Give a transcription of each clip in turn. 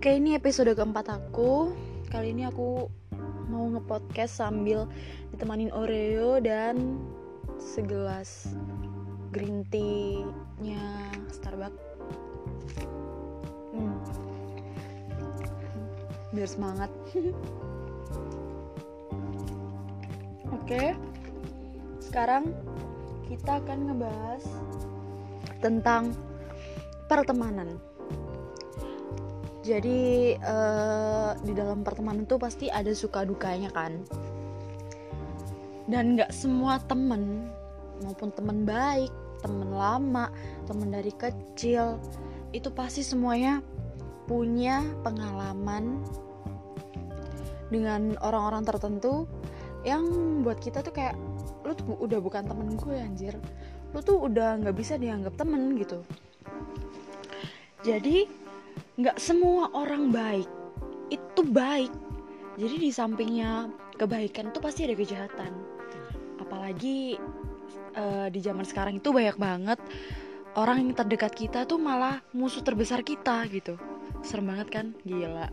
Oke, ini episode keempat aku. Kali ini aku mau ngepodcast sambil ditemanin Oreo dan segelas green tea-nya Starbucks. Hmm. Biar semangat. Oke. Sekarang kita akan ngebahas tentang pertemanan jadi uh, di dalam pertemanan tuh pasti ada suka dukanya kan. Dan nggak semua temen maupun temen baik temen lama temen dari kecil itu pasti semuanya punya pengalaman dengan orang-orang tertentu yang buat kita tuh kayak lu tuh udah bukan temen gue anjir. Lu tuh udah nggak bisa dianggap temen gitu. Jadi nggak semua orang baik. Itu baik. Jadi di sampingnya kebaikan itu pasti ada kejahatan. Apalagi uh, di zaman sekarang itu banyak banget orang yang terdekat kita tuh malah musuh terbesar kita gitu. Serem banget kan? Gila.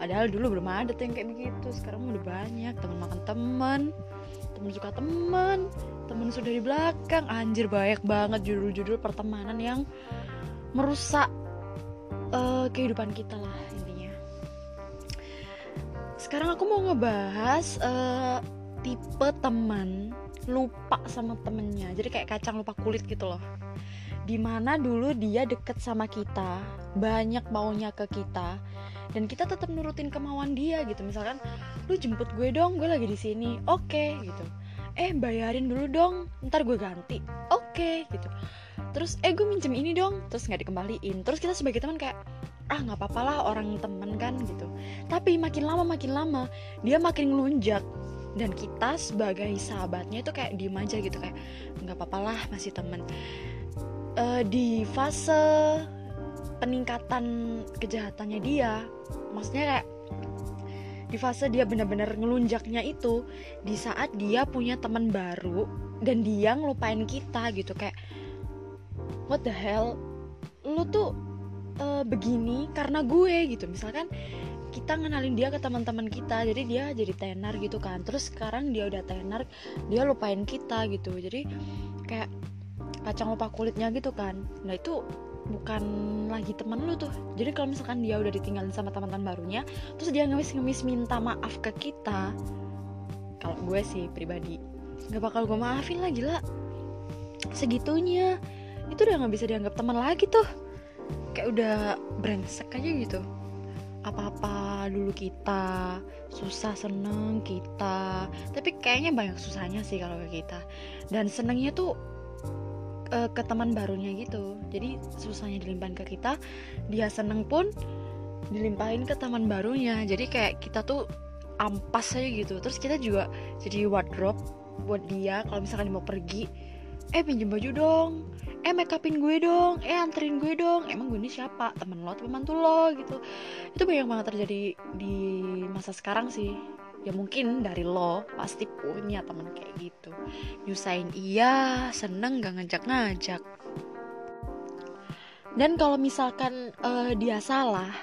Padahal dulu belum ada tuh yang kayak begitu. Sekarang udah banyak. Teman makan teman teman suka teman teman sudah di belakang. Anjir banyak banget judul-judul pertemanan yang merusak uh, kehidupan kita lah intinya. Sekarang aku mau ngebahas uh, tipe teman lupa sama temennya. Jadi kayak kacang lupa kulit gitu loh. Di mana dulu dia deket sama kita banyak maunya ke kita dan kita tetap nurutin kemauan dia gitu. Misalkan lu jemput gue dong gue lagi di sini. Oke okay, gitu. Eh bayarin dulu dong ntar gue ganti. Oke okay, gitu terus eh gue minjem ini dong terus nggak dikembaliin. Terus kita sebagai teman kayak ah nggak apa-apa lah orang temen kan gitu. Tapi makin lama makin lama dia makin ngelunjak. Dan kita sebagai sahabatnya itu kayak diem aja gitu kayak nggak apa-apa lah masih temen uh, di fase peningkatan kejahatannya dia maksudnya kayak di fase dia benar-benar ngelunjaknya itu di saat dia punya teman baru dan dia ngelupain kita gitu kayak what the hell lu tuh uh, begini karena gue gitu. Misalkan kita ngenalin dia ke teman-teman kita jadi dia jadi tenar gitu kan. Terus sekarang dia udah tenar dia lupain kita gitu. Jadi kayak kacang lupa kulitnya gitu kan. Nah itu bukan lagi teman lu tuh. Jadi kalau misalkan dia udah ditinggalin sama teman-teman barunya terus dia ngemis-ngemis minta maaf ke kita kalau gue sih pribadi nggak bakal gue maafin lah gila. Segitunya itu udah nggak bisa dianggap teman lagi tuh. Kayak udah brengsek aja gitu. Apa-apa dulu kita susah seneng kita. Tapi kayaknya banyak susahnya sih kalau ke kita. Dan senengnya tuh uh, ke teman barunya gitu. Jadi susahnya dilimpahin ke kita dia seneng pun dilimpahin ke teman barunya. Jadi kayak kita tuh ampas aja gitu. Terus kita juga jadi wardrobe buat dia. Kalau misalkan dia mau pergi eh pinjem baju dong eh make upin gue dong. Eh anterin gue dong. Emang gue ini siapa? Temen lo atau mantu lo? Gitu. Itu banyak banget terjadi di masa sekarang sih. Ya mungkin dari lo pasti punya temen kayak gitu. Nyusahin iya seneng gak ngajak-ngajak. Dan kalau misalkan uh, dia salah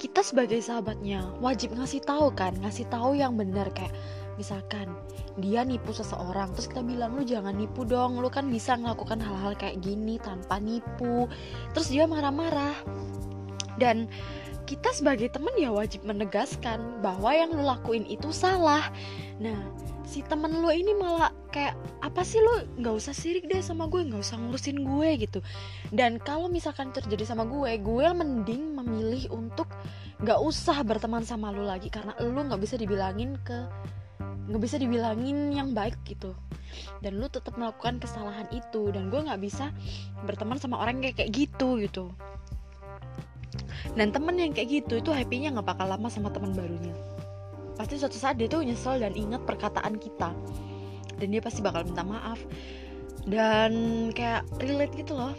kita sebagai sahabatnya wajib ngasih tahu kan ngasih tahu yang benar kayak misalkan dia nipu seseorang terus kita bilang lu jangan nipu dong lu kan bisa melakukan hal-hal kayak gini tanpa nipu. Terus dia marah-marah. Dan kita sebagai temen ya wajib menegaskan bahwa yang lu lakuin itu salah. Nah si temen lu ini malah kayak apa sih lu? Nggak usah sirik deh sama gue nggak usah ngurusin gue gitu. Dan kalau misalkan terjadi sama gue gue mending memilih untuk nggak usah berteman sama lu lagi karena lu nggak bisa dibilangin ke nggak bisa dibilangin yang baik gitu. Dan lu tetap melakukan kesalahan itu. Dan gue nggak bisa berteman sama orang kayak kayak gitu gitu. Dan temen yang kayak gitu itu happynya nggak bakal lama sama teman barunya. Pasti suatu saat dia tuh nyesel dan ingat perkataan kita. Dan dia pasti bakal minta maaf. Dan kayak relate gitu loh.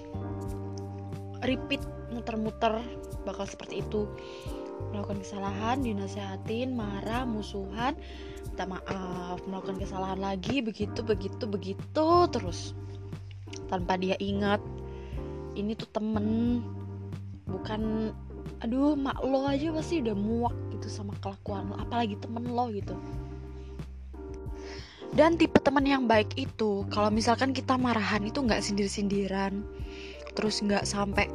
Repeat muter-muter bakal seperti itu melakukan kesalahan dinasehatin marah musuhan minta maaf melakukan kesalahan lagi begitu begitu begitu terus. Tanpa dia ingat ini tuh temen. Bukan aduh mak lo aja pasti udah muak gitu sama kelakuan lo apalagi temen lo gitu. Dan tipe teman yang baik itu kalau misalkan kita marahan itu nggak sindir-sindiran terus nggak sampai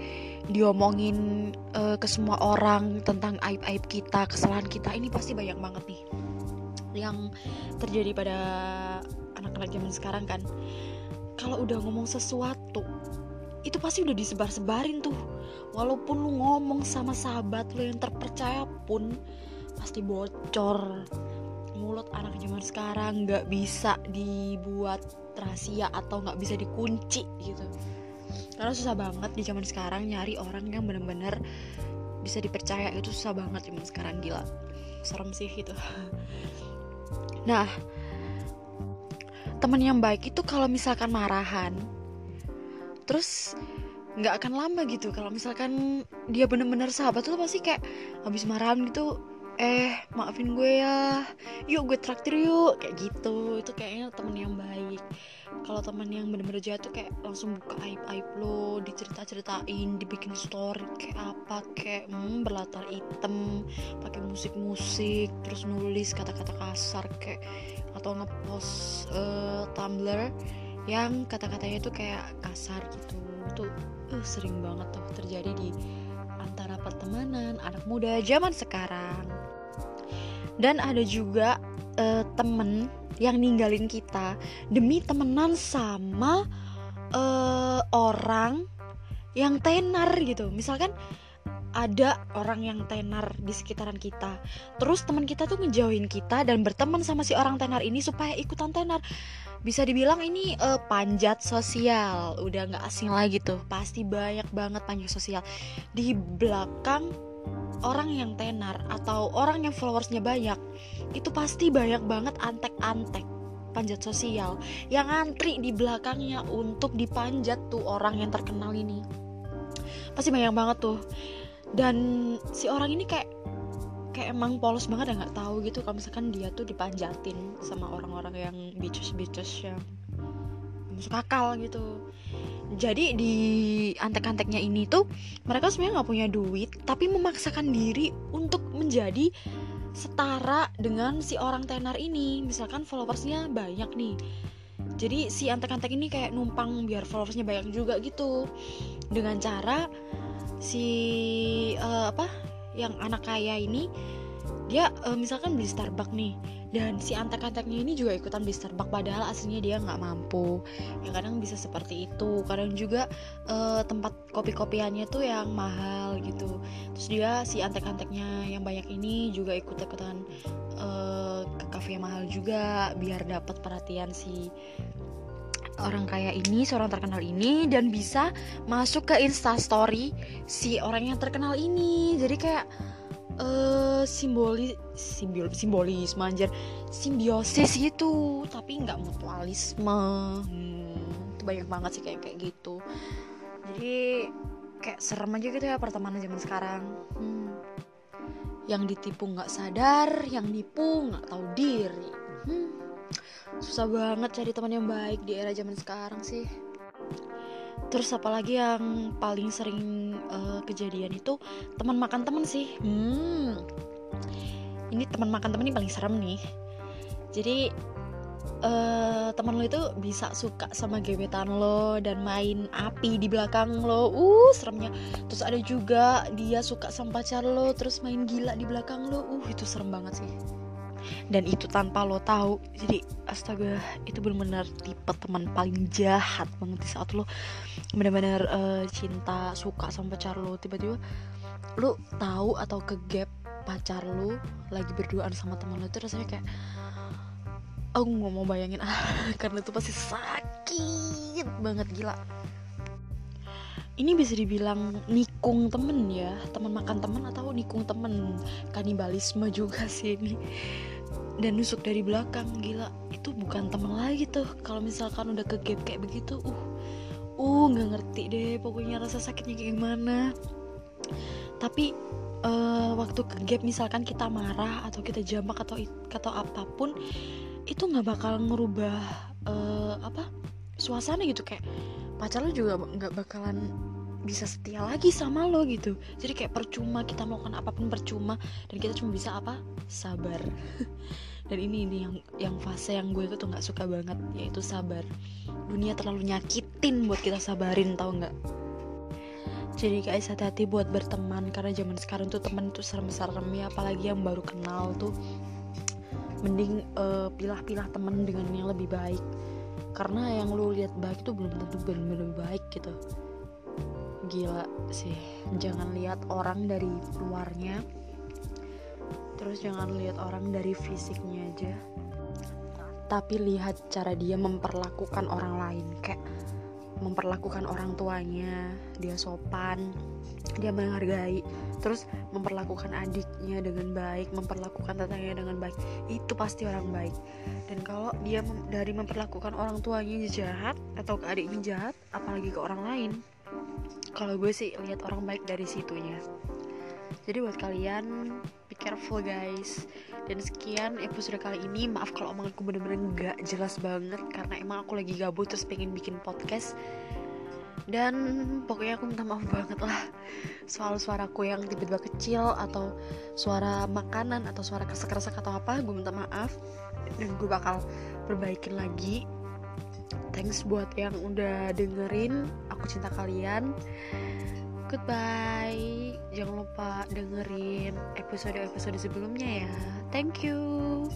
diomongin uh, ke semua orang tentang aib-aib kita kesalahan kita ini pasti banyak banget nih yang terjadi pada anak-anak zaman sekarang kan. Kalau udah ngomong sesuatu itu pasti udah disebar-sebarin tuh. Walaupun lu ngomong sama sahabat lu yang terpercaya pun pasti bocor. Mulut anak zaman sekarang nggak bisa dibuat rahasia atau nggak bisa dikunci gitu karena susah banget di zaman sekarang nyari orang yang bener-bener bisa dipercaya. Itu susah banget zaman sekarang gila. Serem sih itu nah teman yang baik itu kalau misalkan marahan terus nggak akan lama gitu. Kalau misalkan dia bener-bener sahabat tuh pasti kayak habis marahan gitu eh maafin gue ya. Yuk gue traktir yuk. Kayak gitu. Itu kayaknya temen yang baik. Kalau temen yang bener-bener jahat tuh kayak langsung buka aib aib lo dicerita-ceritain dibikin story kayak apa kayak hmm, berlatar hitam pakai musik-musik terus nulis kata-kata kasar kayak atau ngepost uh, tumblr yang kata-katanya tuh kayak kasar gitu. Tuh uh, sering banget tuh terjadi di antara pertemanan anak muda zaman sekarang dan ada juga uh, temen yang ninggalin kita demi temenan sama uh, orang yang tenar gitu. Misalkan ada orang yang tenar di sekitaran kita terus teman kita tuh ngejauhin kita dan berteman sama si orang tenar ini supaya ikutan tenar. Bisa dibilang ini uh, panjat sosial udah nggak asing lagi tuh. Pasti banyak banget panjat sosial. Di belakang orang yang tenar atau orang yang followersnya banyak itu pasti banyak banget antek-antek panjat sosial yang antri di belakangnya untuk dipanjat tuh orang yang terkenal ini. Pasti banyak banget tuh. Dan si orang ini kayak kayak emang polos banget ya nggak tahu gitu kalau misalkan dia tuh dipanjatin sama orang-orang yang bitches bitches yang masuk akal gitu. Jadi di antek-anteknya ini tuh mereka sebenarnya nggak punya duit tapi memaksakan diri untuk menjadi setara dengan si orang tenar ini. Misalkan followersnya banyak nih. Jadi si antek-antek ini kayak numpang biar followersnya banyak juga gitu. Dengan cara si uh, apa yang anak kaya ini dia uh, misalkan beli Starbucks nih dan si antek-anteknya ini juga ikutan beli Starbucks padahal aslinya dia nggak mampu. Ya kadang bisa seperti itu. Kadang juga uh, tempat kopi-kopiannya tuh yang mahal gitu. Terus dia si antek-anteknya yang banyak ini juga ikut-ikutan uh, ke kafe yang mahal juga biar dapat perhatian si orang kaya ini, seorang terkenal ini dan bisa masuk ke Insta Story si orang yang terkenal ini. Jadi kayak simbolis simbol simbolis manjar simbiosis gitu tapi nggak mutualisme. Hmm, itu banyak banget sih kayak kayak gitu. Jadi kayak serem aja gitu ya pertemanan zaman sekarang. Hmm. yang ditipu nggak sadar yang nipu nggak tahu diri. Hmm. susah banget cari teman yang baik di era zaman sekarang sih terus apalagi yang paling sering uh, kejadian itu? Teman makan teman sih. Hmm. Ini teman makan teman ini paling serem nih. Jadi uh, teman lo itu bisa suka sama gebetan lo dan main api di belakang lo. Uh seremnya. Terus ada juga dia suka sama pacar lo terus main gila di belakang lo. Uh itu serem banget sih dan itu tanpa lo tahu. Jadi astaga itu benar-benar tipe teman paling jahat banget di saat lo benar-benar uh, cinta suka sama pacar lo. Tiba-tiba lo tahu atau ke gap pacar lo lagi berduaan sama teman lo itu rasanya kayak aku nggak mau bayangin. Karena itu pasti sakit banget gila. Ini bisa dibilang nikung temen ya? Teman makan temen atau nikung temen? Kanibalisme juga sih ini dan nusuk dari belakang gila. Itu bukan temen lagi tuh kalau misalkan udah ke gap kayak begitu uh. Uh nggak ngerti deh pokoknya rasa sakitnya kayak gimana. Tapi uh, waktu ke gap misalkan kita marah atau kita jambak atau atau apa pun itu nggak bakal ngerubah uh, apa suasana gitu. Kayak pacar lu juga nggak bakalan bisa setia lagi sama lo gitu. Jadi kayak percuma kita melakukan apa pun percuma dan kita cuma bisa apa? Sabar. Dan ini ini yang yang fase yang gue tuh nggak suka banget yaitu sabar. Dunia terlalu nyakitin buat kita sabarin tau nggak? Jadi guys hati-hati buat berteman karena zaman sekarang tuh teman tuh serem-serem ya apalagi yang baru kenal tuh. Mending uh, pilah-pilah teman dengan yang lebih baik. Karena yang lu lihat baik itu belum tentu benar-benar baik gitu gila sih jangan lihat orang dari luarnya. Terus jangan lihat orang dari fisiknya aja. Tapi lihat cara dia memperlakukan orang lain kayak memperlakukan orang tuanya dia sopan dia menghargai. Terus memperlakukan adiknya dengan baik memperlakukan tetangganya dengan baik itu pasti orang baik. Dan kalau dia dari memperlakukan orang tuanya jahat atau ke adiknya jahat apalagi ke orang lain kalau gue sih lihat orang baik dari situnya. Jadi buat kalian be careful guys. Dan sekian episode kali ini. Maaf kalau omonganku bener-bener gak jelas banget karena emang aku lagi gabut terus pengen bikin podcast. Dan pokoknya aku minta maaf banget lah soal suaraku yang tiba-tiba kecil atau suara makanan atau suara kresek-kresek atau apa. Gue minta maaf. Dan gue bakal perbaikin lagi. Thanks buat yang udah dengerin aku cinta kalian. Goodbye. Jangan lupa dengerin episode-episode sebelumnya ya. Thank you